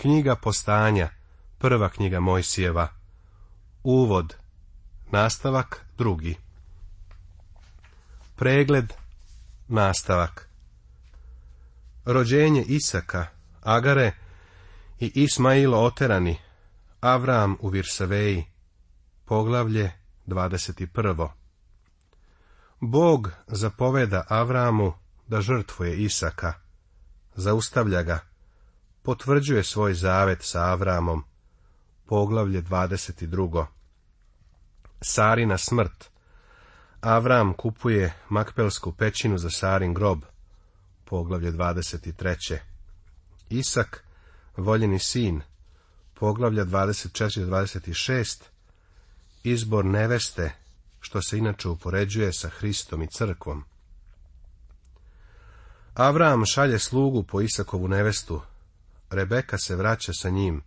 Knjiga postanja, prva knjiga Mojsijeva. Uvod, nastavak drugi. Pregled, nastavak. Rođenje Isaka, Agare i Ismailo oterani, Avram u Virsaveji, poglavlje 21. Bog zapoveda Avramu da žrtvuje Isaka. Zaustavlja ga potvrđuje svoj zavet sa Avramom. Poglavlje 22. Sarina smrt. Avram kupuje makpelsku pećinu za Sarin grob. Poglavlje 23. Isak, voljeni sin. Poglavlja 24. 26. Izbor neveste, što se inače upoređuje sa Hristom i crkvom. Avram šalje slugu po Isakovu nevestu, Rebeka se vraća sa njim,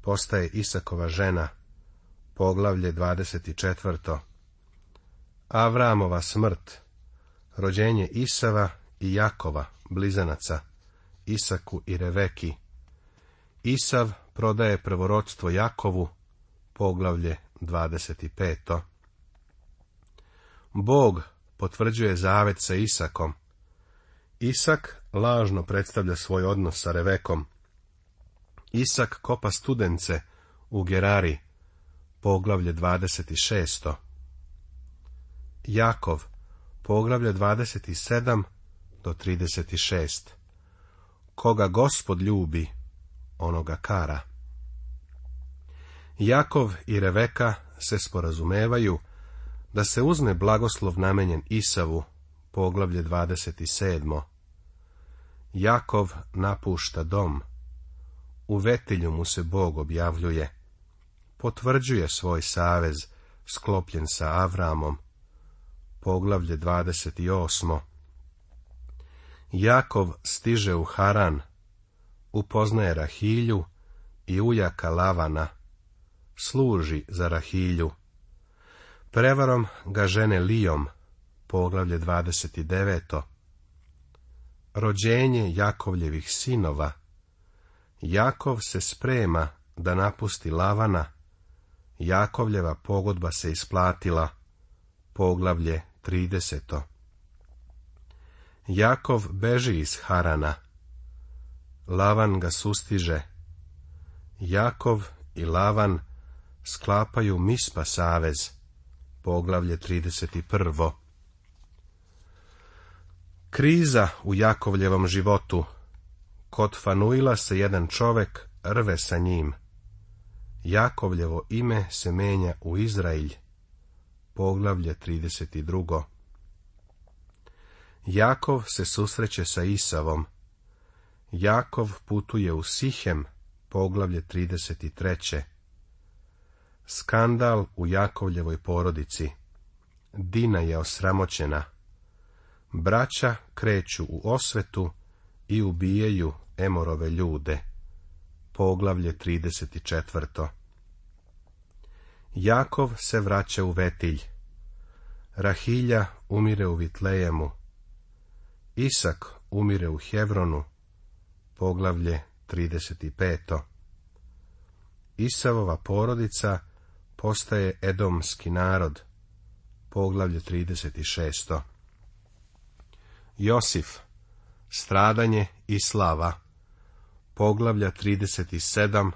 postaje Isakova žena. Poglavlje 24. Avramova smrt, rođenje Isava i Jakova, blizanaca, Isaku i Reveki. Isav prodaje prvorodstvo Jakovu, poglavlje 25. Bog potvrđuje zavet sa Isakom. Isak lažno predstavlja svoj odnos sa Revekom. Isak kopa studence u Gerari, poglavlje 26. Jakov, poglavlje 27 do 36. Koga gospod ljubi, onoga kara. Jakov i Reveka se sporazumevaju da se uzme blagoslov namenjen Isavu, poglavlje 27. Jakov napušta dom u vetilju mu se Bog objavljuje. Potvrđuje svoj savez, sklopljen sa Avramom. Poglavlje 28. Jakov stiže u Haran, upoznaje Rahilju i ujaka Lavana. Služi za Rahilju. Prevarom ga žene Lijom, poglavlje 29. Rođenje Jakovljevih sinova – Jakov se sprema da napusti Lavana. Jakovljeva pogodba se isplatila. Poglavlje 30. Jakov beži iz Harana. Lavan ga sustiže. Jakov i Lavan sklapaju mispa savez. Poglavlje 31. Kriza u Jakovljevom životu Kod Fanuila se jedan čovek rve sa njim. Jakovljevo ime se menja u Izrailj. Poglavlje 32. Jakov se susreće sa Isavom. Jakov putuje u Sihem, poglavlje 33. Skandal u Jakovljevoj porodici. Dina je osramoćena. Braća kreću u osvetu i ubijaju Emorove ljude. Poglavlje 34. Jakov se vraća u Vetilj. Rahilja umire u Vitlejemu. Isak umire u Hevronu. Poglavlje 35. Isavova porodica postaje edomski narod. Poglavlje 36. Josif Stradanje i slava. Poglavlja 37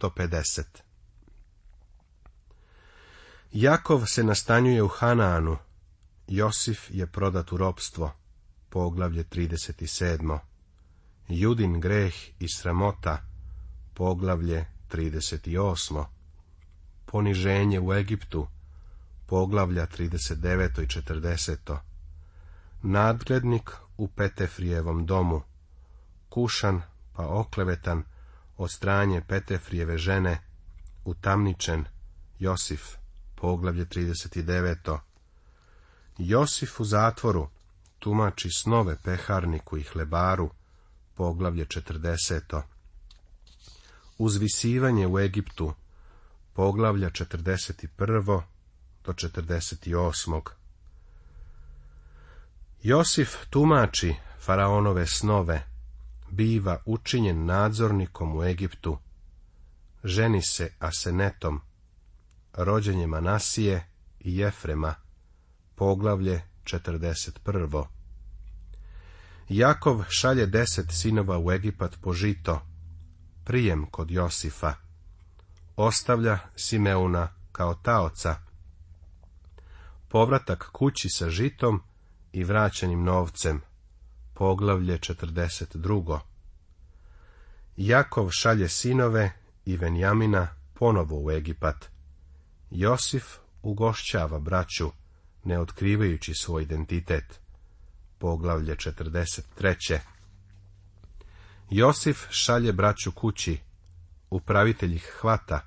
do 50. Jakov se nastanjuje u Hanaanu. Josif je prodat u ropstvo. Poglavlje 37. Judin greh i sramota. Poglavlje 38. Poniženje u Egiptu. Poglavlja 39. i 40. Nadglednik u Petefrijevom domu. Kušan pa oklevetan od stranje Petefrijeve žene, utamničen Josif, poglavlje 39. Josif u zatvoru tumači snove peharniku i hlebaru, poglavlje 40. Uzvisivanje u Egiptu, poglavlja 41. do 48. Josif tumači faraonove snove, biva učinjen nadzornikom u Egiptu, ženi se Asenetom, rođenje Manasije i Jefrema, poglavlje 41. Jakov šalje deset sinova u Egipat po žito, prijem kod Josifa, ostavlja Simeuna kao taoca, povratak kući sa žitom i vraćenim novcem. Poglavlje 42. Jakov šalje sinove i Venjamina ponovo u Egipat. Josif ugošćava braću, ne otkrivajući svoj identitet. Poglavlje 43. Josif šalje braću kući, upravitelj ih hvata,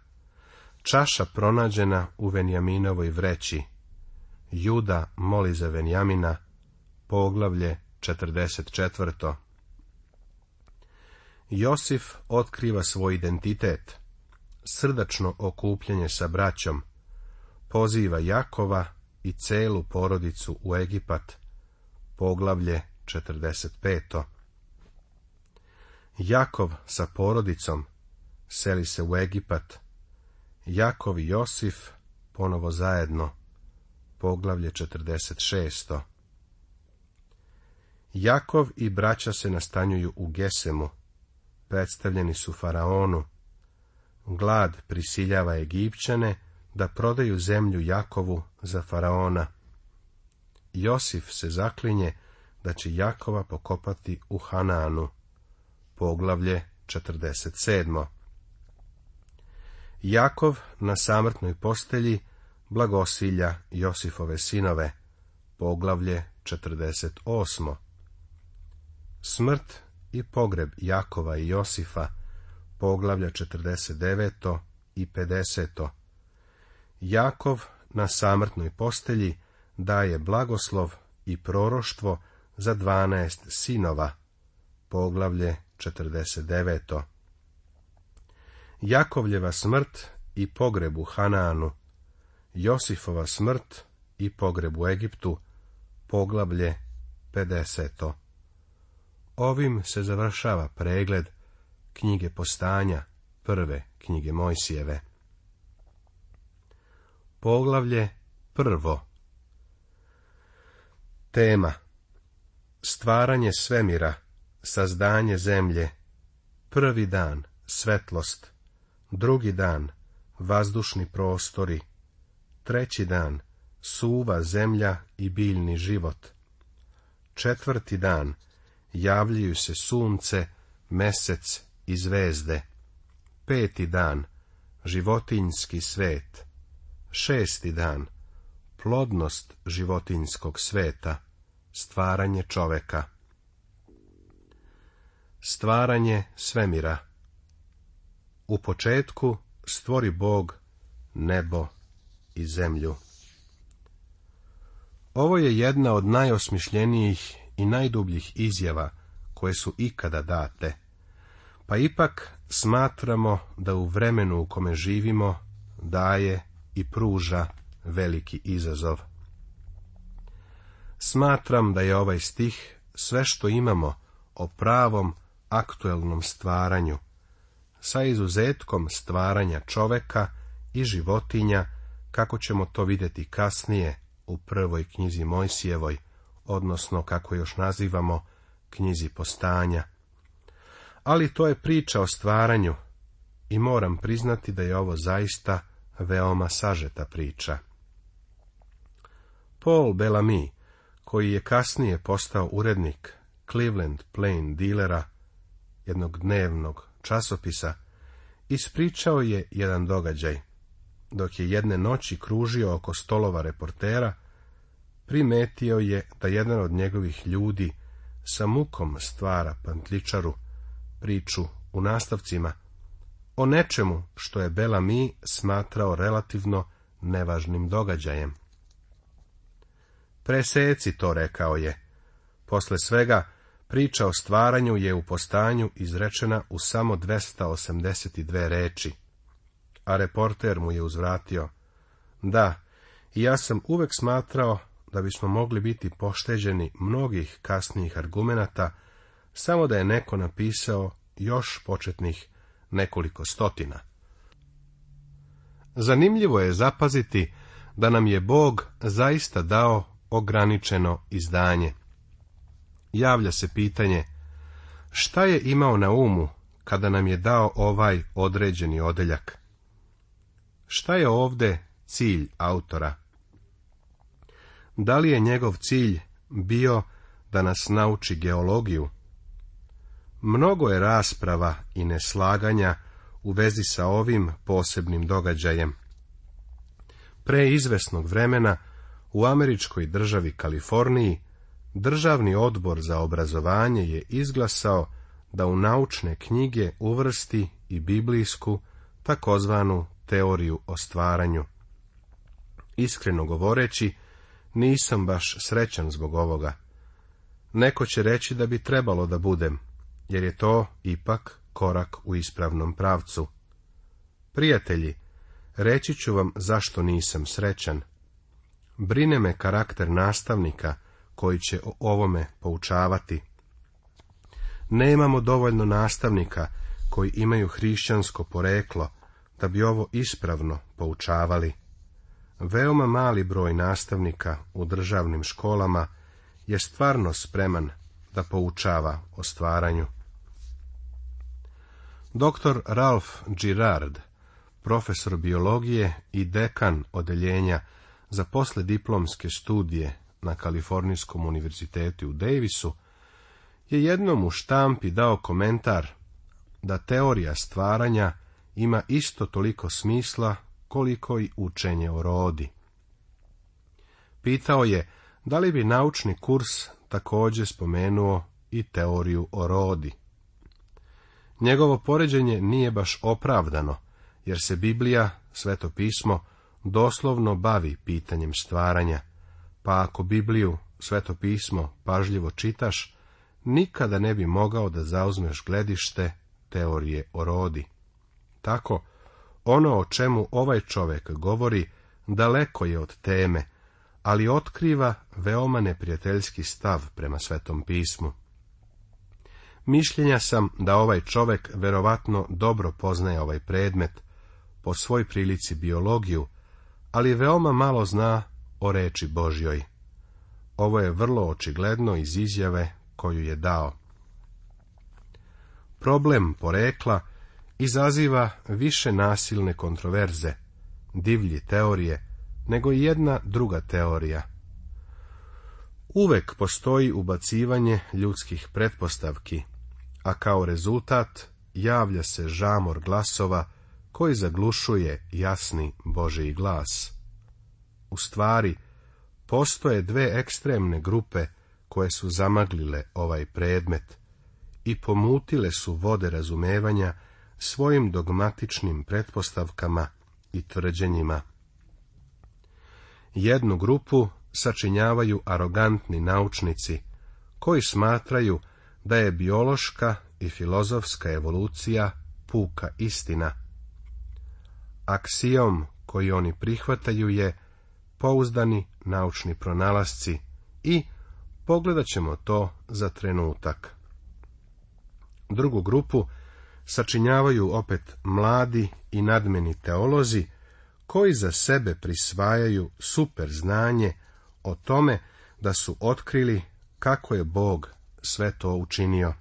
čaša pronađena u Venjaminovoj vreći. Juda moli za Venjamina, Poglavlje 44. Josif otkriva svoj identitet. Srdačno okupljanje sa braćom. Poziva Jakova i celu porodicu u Egipat. Poglavlje 45. Jakov sa porodicom seli se u Egipat. Jakov i Josif ponovo zajedno. Poglavlje 46. Jakov i braća se nastanjuju u Gesemu. Predstavljeni su faraonu. Glad prisiljava Egipćane da prodaju zemlju Jakovu za faraona. Josif se zaklinje da će Jakova pokopati u Hananu. Poglavlje 47. Jakov na samrtnoj postelji blagosilja Josifove sinove. Poglavlje 48. Smrt i pogreb Jakova i Josifa, poglavlja 49. i 50. Jakov na samrtnoj postelji daje blagoslov i proroštvo za dvanaest sinova, poglavlje 49. Jakovljeva smrt i pogreb u Hananu, Josifova smrt i pogreb u Egiptu, poglavlje 50. Ovim se završava pregled knjige postanja prve knjige Mojsijeve. Poglavlje prvo Tema Stvaranje svemira, sazdanje zemlje, prvi dan, svetlost, drugi dan, vazdušni prostori, treći dan, suva zemlja i biljni život, četvrti dan, javljaju se sunce, mesec i zvezde. Peti dan, životinjski svet. Šesti dan, plodnost životinjskog sveta, stvaranje čoveka. Stvaranje svemira U početku stvori Bog nebo i zemlju. Ovo je jedna od najosmišljenijih i najdubljih izjava koje su ikada date, pa ipak smatramo da u vremenu u kome živimo daje i pruža veliki izazov. Smatram da je ovaj stih sve što imamo o pravom aktuelnom stvaranju, sa izuzetkom stvaranja čoveka i životinja, kako ćemo to vidjeti kasnije u prvoj knjizi Mojsijevoj, odnosno kako još nazivamo knjizi postanja. Ali to je priča o stvaranju i moram priznati da je ovo zaista veoma sažeta priča. Paul Bellamy, koji je kasnije postao urednik Cleveland Plain Dealera, jednog dnevnog časopisa, ispričao je jedan događaj, dok je jedne noći kružio oko stolova reportera primetio je da jedan od njegovih ljudi sa mukom stvara pantličaru priču u nastavcima o nečemu što je Mi smatrao relativno nevažnim događajem. Preseci to rekao je. Posle svega, priča o stvaranju je u postanju izrečena u samo 282 reči. A reporter mu je uzvratio. Da, ja sam uvek smatrao da bismo mogli biti pošteđeni mnogih kasnijih argumenata, samo da je neko napisao još početnih nekoliko stotina. Zanimljivo je zapaziti da nam je Bog zaista dao ograničeno izdanje. Javlja se pitanje, šta je imao na umu kada nam je dao ovaj određeni odeljak? Šta je ovdje cilj autora? Da li je njegov cilj bio da nas nauči geologiju? Mnogo je rasprava i neslaganja u vezi sa ovim posebnim događajem. Pre izvesnog vremena u američkoj državi Kaliforniji Državni odbor za obrazovanje je izglasao da u naučne knjige uvrsti i biblijsku takozvanu teoriju o stvaranju. Iskreno govoreći, nisam baš srećan zbog ovoga. Neko će reći da bi trebalo da budem, jer je to ipak korak u ispravnom pravcu. Prijatelji, reći ću vam zašto nisam srećan. Brine me karakter nastavnika koji će o ovome poučavati. Nemamo dovoljno nastavnika koji imaju hrišćansko poreklo da bi ovo ispravno poučavali. Veoma mali broj nastavnika u državnim školama je stvarno spreman da poučava o stvaranju. Dr. Ralph Girard, profesor biologije i dekan odeljenja za poslediplomske studije na Kalifornijskom univerzitetu u Davisu, je jednom u štampi dao komentar da teorija stvaranja ima isto toliko smisla koliko i učenje o rodi. Pitao je da li bi naučni kurs također spomenuo i teoriju o rodi. Njegovo poređenje nije baš opravdano, jer se Biblija, sveto pismo, doslovno bavi pitanjem stvaranja, pa ako Bibliju, sveto pismo, pažljivo čitaš, nikada ne bi mogao da zauzmeš gledište teorije o rodi. Tako, ono o čemu ovaj čovjek govori daleko je od teme, ali otkriva veoma neprijateljski stav prema Svetom pismu. Mišljenja sam da ovaj čovjek verovatno dobro poznaje ovaj predmet, po svoj prilici biologiju, ali veoma malo zna o reči Božjoj. Ovo je vrlo očigledno iz izjave koju je dao. Problem porekla izaziva više nasilne kontroverze, divlji teorije, nego i jedna druga teorija. Uvek postoji ubacivanje ljudskih pretpostavki, a kao rezultat javlja se žamor glasova koji zaglušuje jasni Božiji glas. U stvari, postoje dve ekstremne grupe koje su zamaglile ovaj predmet i pomutile su vode razumevanja svojim dogmatičnim pretpostavkama i tvrđenjima. Jednu grupu sačinjavaju arogantni naučnici, koji smatraju da je biološka i filozofska evolucija puka istina. Aksijom koji oni prihvataju je pouzdani naučni pronalasci i pogledat ćemo to za trenutak. Drugu grupu sačinjavaju opet mladi i nadmeni teolozi, koji za sebe prisvajaju super znanje o tome da su otkrili kako je Bog sve to učinio.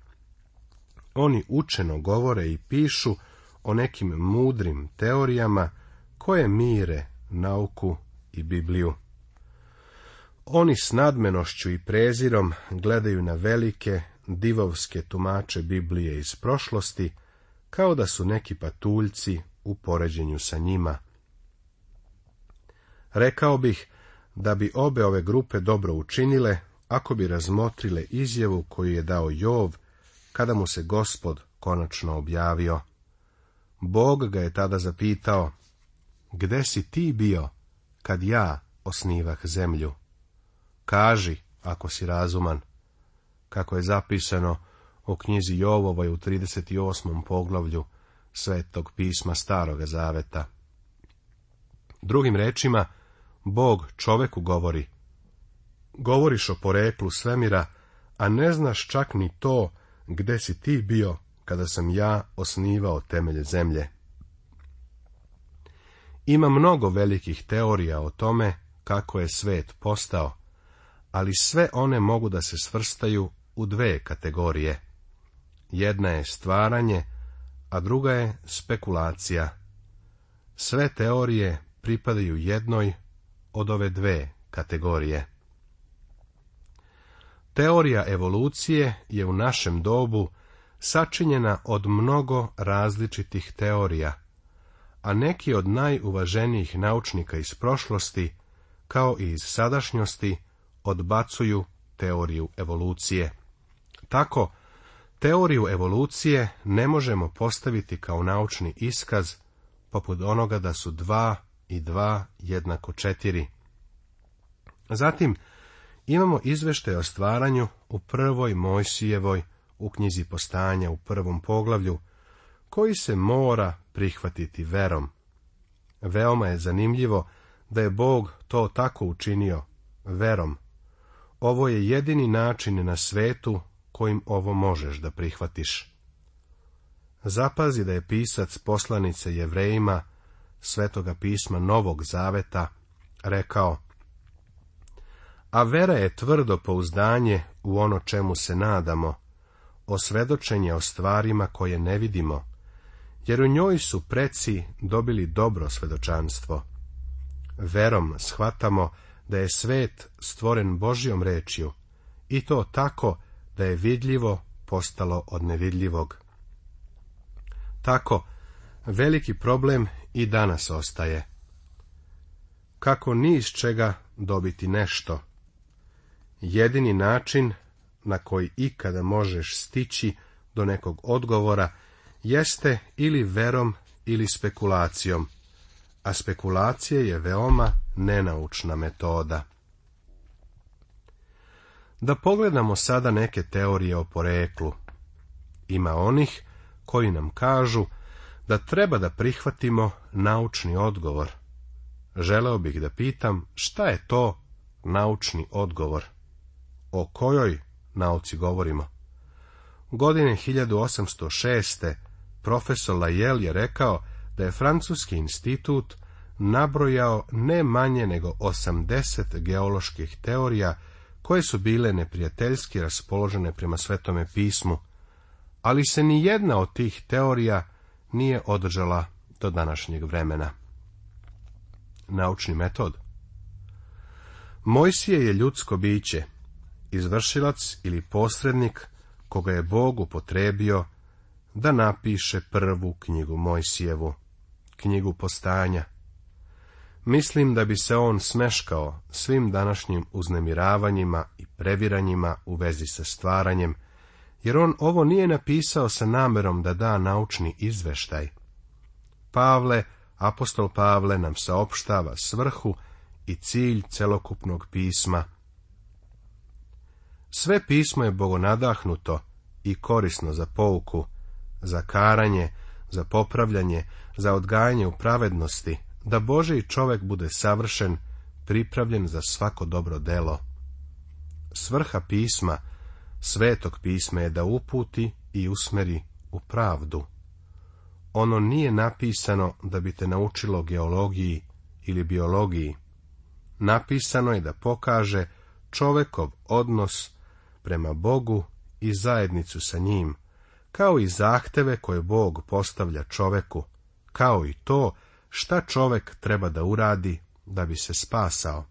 Oni učeno govore i pišu o nekim mudrim teorijama koje mire nauku i Bibliju. Oni s nadmenošću i prezirom gledaju na velike divovske tumače Biblije iz prošlosti, kao da su neki patuljci u poređenju sa njima. Rekao bih da bi obe ove grupe dobro učinile ako bi razmotrile izjavu koju je dao Jov kada mu se gospod konačno objavio. Bog ga je tada zapitao, gde si ti bio kad ja osnivah zemlju? Kaži, ako si razuman, kako je zapisano o knjizi Jovovoj u 38. poglavlju Svetog pisma Staroga Zaveta. Drugim rečima, Bog čoveku govori. Govoriš o poreklu svemira, a ne znaš čak ni to gde si ti bio kada sam ja osnivao temelje zemlje. Ima mnogo velikih teorija o tome kako je svet postao, ali sve one mogu da se svrstaju u dve kategorije. Jedna je stvaranje, a druga je spekulacija. Sve teorije pripadaju jednoj od ove dve kategorije. Teorija evolucije je u našem dobu sačinjena od mnogo različitih teorija, a neki od najuvaženijih naučnika iz prošlosti, kao i iz sadašnjosti, odbacuju teoriju evolucije. Tako, Teoriju evolucije ne možemo postaviti kao naučni iskaz, poput onoga da su dva i dva jednako četiri. Zatim, imamo izveštaj o stvaranju u prvoj Mojsijevoj, u knjizi postanja u prvom poglavlju, koji se mora prihvatiti verom. Veoma je zanimljivo da je Bog to tako učinio, verom. Ovo je jedini način na svetu kojim ovo možeš da prihvatiš. Zapazi da je pisac poslanice jevrejima svetoga pisma Novog Zaveta rekao A vera je tvrdo pouzdanje u ono čemu se nadamo, osvedočenje o stvarima koje ne vidimo, jer u njoj su preci dobili dobro svedočanstvo. Verom shvatamo da je svet stvoren Božjom rečju, i to tako da je vidljivo postalo od nevidljivog. Tako, veliki problem i danas ostaje. Kako ni iz čega dobiti nešto? Jedini način na koji ikada možeš stići do nekog odgovora jeste ili verom ili spekulacijom, a spekulacije je veoma nenaučna metoda. Da pogledamo sada neke teorije o poreklu. Ima onih koji nam kažu da treba da prihvatimo naučni odgovor. Želeo bih da pitam šta je to naučni odgovor. O kojoj nauci govorimo? Godine 1806. profesor Lajel je rekao da je Francuski institut nabrojao ne manje nego 80 geoloških teorija koje su bile neprijateljski raspoložene prema svetome pismu, ali se ni jedna od tih teorija nije održala do današnjeg vremena. Naučni metod Mojsije je ljudsko biće, izvršilac ili posrednik koga je Bog upotrebio da napiše prvu knjigu Mojsijevu, knjigu postanja. Mislim da bi se on smeškao svim današnjim uznemiravanjima i previranjima u vezi sa stvaranjem, jer on ovo nije napisao sa namerom da da naučni izveštaj. Pavle, apostol Pavle nam saopštava svrhu i cilj celokupnog pisma. Sve pismo je bogonadahnuto i korisno za pouku, za karanje, za popravljanje, za odgajanje u pravednosti, da Boži čovjek bude savršen, pripravljen za svako dobro delo. Svrha pisma, svetog pisma je da uputi i usmeri u pravdu. Ono nije napisano da bi te naučilo geologiji ili biologiji. Napisano je da pokaže čovekov odnos prema Bogu i zajednicu sa njim, kao i zahteve koje Bog postavlja čoveku, kao i to šta čovek treba da uradi da bi se spasao.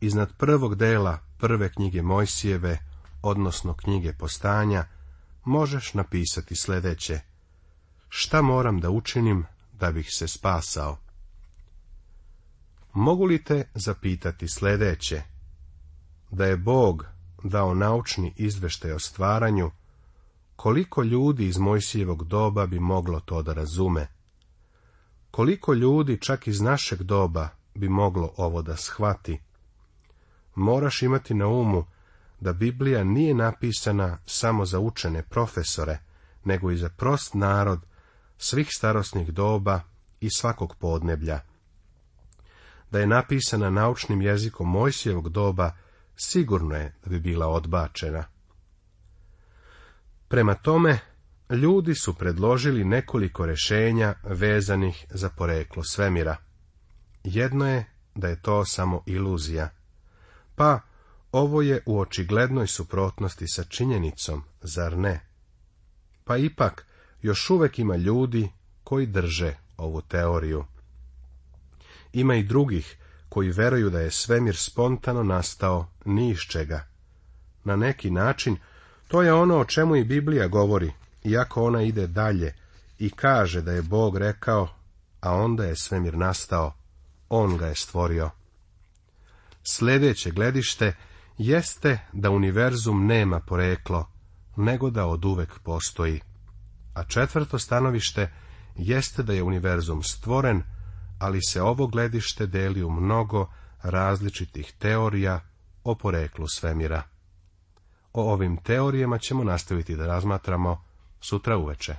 Iznad prvog dela prve knjige Mojsijeve, odnosno knjige postanja, možeš napisati sljedeće. Šta moram da učinim da bih se spasao? Mogu li te zapitati sljedeće? Da je Bog dao naučni izveštaj o stvaranju, koliko ljudi iz Mojsijevog doba bi moglo to da razume? Koliko ljudi, čak iz našeg doba, bi moglo ovo da shvati? Moraš imati na umu da Biblija nije napisana samo za učene profesore, nego i za prost narod svih starosnih doba i svakog podneblja. Da je napisana naučnim jezikom Mojsijevog doba, sigurno je da bi bila odbačena. Prema tome, ljudi su predložili nekoliko rješenja vezanih za poreklo svemira. Jedno je da je to samo iluzija. Pa, ovo je u očiglednoj suprotnosti sa činjenicom, zar ne? Pa ipak, još uvek ima ljudi koji drže ovu teoriju. Ima i drugih koji veruju da je svemir spontano nastao ni iz čega. Na neki način, to je ono o čemu i Biblija govori, iako ona ide dalje i kaže da je Bog rekao, a onda je svemir nastao, on ga je stvorio. Sljedeće gledište jeste da univerzum nema poreklo, nego da oduvek postoji. A četvrto stanovište jeste da je univerzum stvoren, ali se ovo gledište deli u mnogo različitih teorija o poreklu svemira. O ovim teorijama ćemo nastaviti da razmatramo sutra uveče.